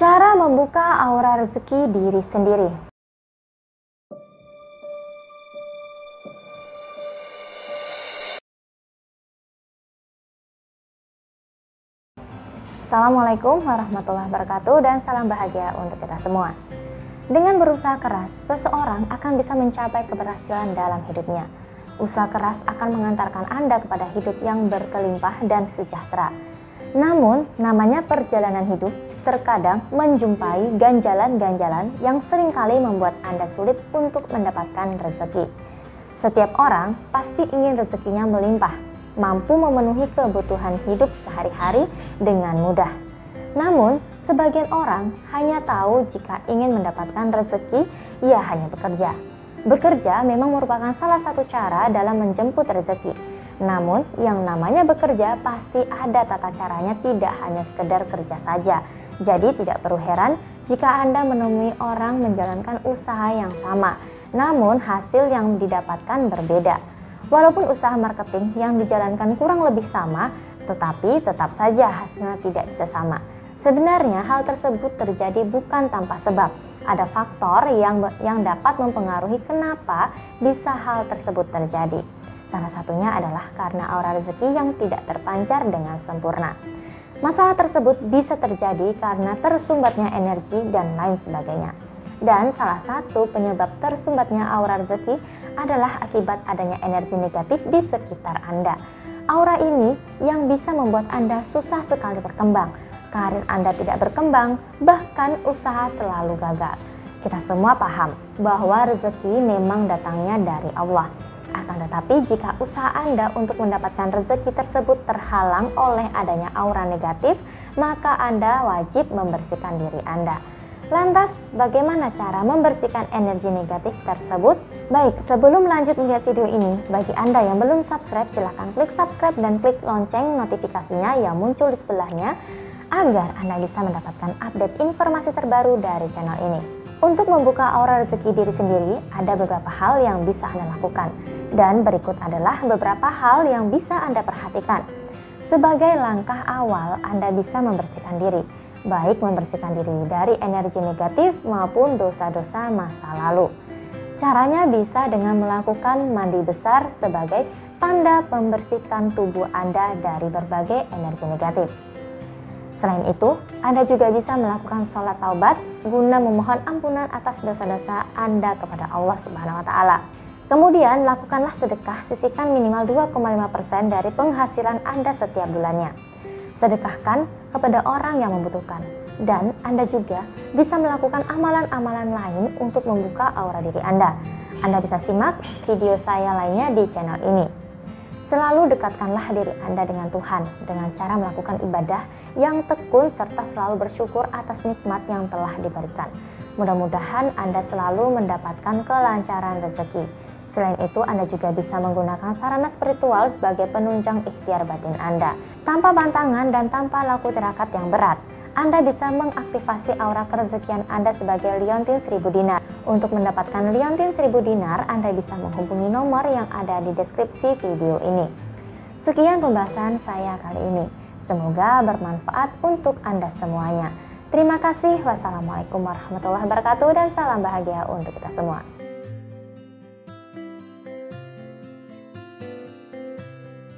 Cara membuka aura rezeki diri sendiri. Assalamualaikum warahmatullahi wabarakatuh dan salam bahagia untuk kita semua. Dengan berusaha keras, seseorang akan bisa mencapai keberhasilan dalam hidupnya. Usaha keras akan mengantarkan Anda kepada hidup yang berkelimpah dan sejahtera. Namun, namanya perjalanan hidup terkadang menjumpai ganjalan-ganjalan yang sering kali membuat Anda sulit untuk mendapatkan rezeki. Setiap orang pasti ingin rezekinya melimpah, mampu memenuhi kebutuhan hidup sehari-hari dengan mudah. Namun, sebagian orang hanya tahu jika ingin mendapatkan rezeki, ia hanya bekerja. Bekerja memang merupakan salah satu cara dalam menjemput rezeki namun, yang namanya bekerja pasti ada tata caranya tidak hanya sekedar kerja saja. Jadi tidak perlu heran jika Anda menemui orang menjalankan usaha yang sama, namun hasil yang didapatkan berbeda. Walaupun usaha marketing yang dijalankan kurang lebih sama, tetapi tetap saja hasilnya tidak bisa sama. Sebenarnya hal tersebut terjadi bukan tanpa sebab. Ada faktor yang yang dapat mempengaruhi kenapa bisa hal tersebut terjadi. Salah satunya adalah karena aura rezeki yang tidak terpancar dengan sempurna. Masalah tersebut bisa terjadi karena tersumbatnya energi dan lain sebagainya. Dan salah satu penyebab tersumbatnya aura rezeki adalah akibat adanya energi negatif di sekitar Anda. Aura ini yang bisa membuat Anda susah sekali berkembang. Karir Anda tidak berkembang, bahkan usaha selalu gagal. Kita semua paham bahwa rezeki memang datangnya dari Allah akan tetapi jika usaha Anda untuk mendapatkan rezeki tersebut terhalang oleh adanya aura negatif, maka Anda wajib membersihkan diri Anda. Lantas, bagaimana cara membersihkan energi negatif tersebut? Baik, sebelum lanjut melihat video ini, bagi Anda yang belum subscribe, silahkan klik subscribe dan klik lonceng notifikasinya yang muncul di sebelahnya agar Anda bisa mendapatkan update informasi terbaru dari channel ini. Untuk membuka aura rezeki diri sendiri, ada beberapa hal yang bisa Anda lakukan. Dan berikut adalah beberapa hal yang bisa Anda perhatikan. Sebagai langkah awal, Anda bisa membersihkan diri. Baik membersihkan diri dari energi negatif maupun dosa-dosa masa lalu. Caranya bisa dengan melakukan mandi besar sebagai tanda membersihkan tubuh Anda dari berbagai energi negatif. Selain itu, Anda juga bisa melakukan sholat taubat guna memohon ampunan atas dosa-dosa Anda kepada Allah Subhanahu wa taala. Kemudian, lakukanlah sedekah sisihkan minimal 2,5% dari penghasilan Anda setiap bulannya. Sedekahkan kepada orang yang membutuhkan. Dan Anda juga bisa melakukan amalan-amalan lain untuk membuka aura diri Anda. Anda bisa simak video saya lainnya di channel ini. Selalu dekatkanlah diri Anda dengan Tuhan dengan cara melakukan ibadah yang tekun serta selalu bersyukur atas nikmat yang telah diberikan. Mudah-mudahan Anda selalu mendapatkan kelancaran rezeki. Selain itu, Anda juga bisa menggunakan sarana spiritual sebagai penunjang ikhtiar batin Anda. Tanpa bantangan dan tanpa laku tirakat yang berat, anda bisa mengaktifasi aura kerezekian Anda sebagai liontin 1000 dinar. Untuk mendapatkan liontin 1000 dinar, Anda bisa menghubungi nomor yang ada di deskripsi video ini. Sekian pembahasan saya kali ini. Semoga bermanfaat untuk Anda semuanya. Terima kasih. Wassalamualaikum warahmatullahi wabarakatuh dan salam bahagia untuk kita semua.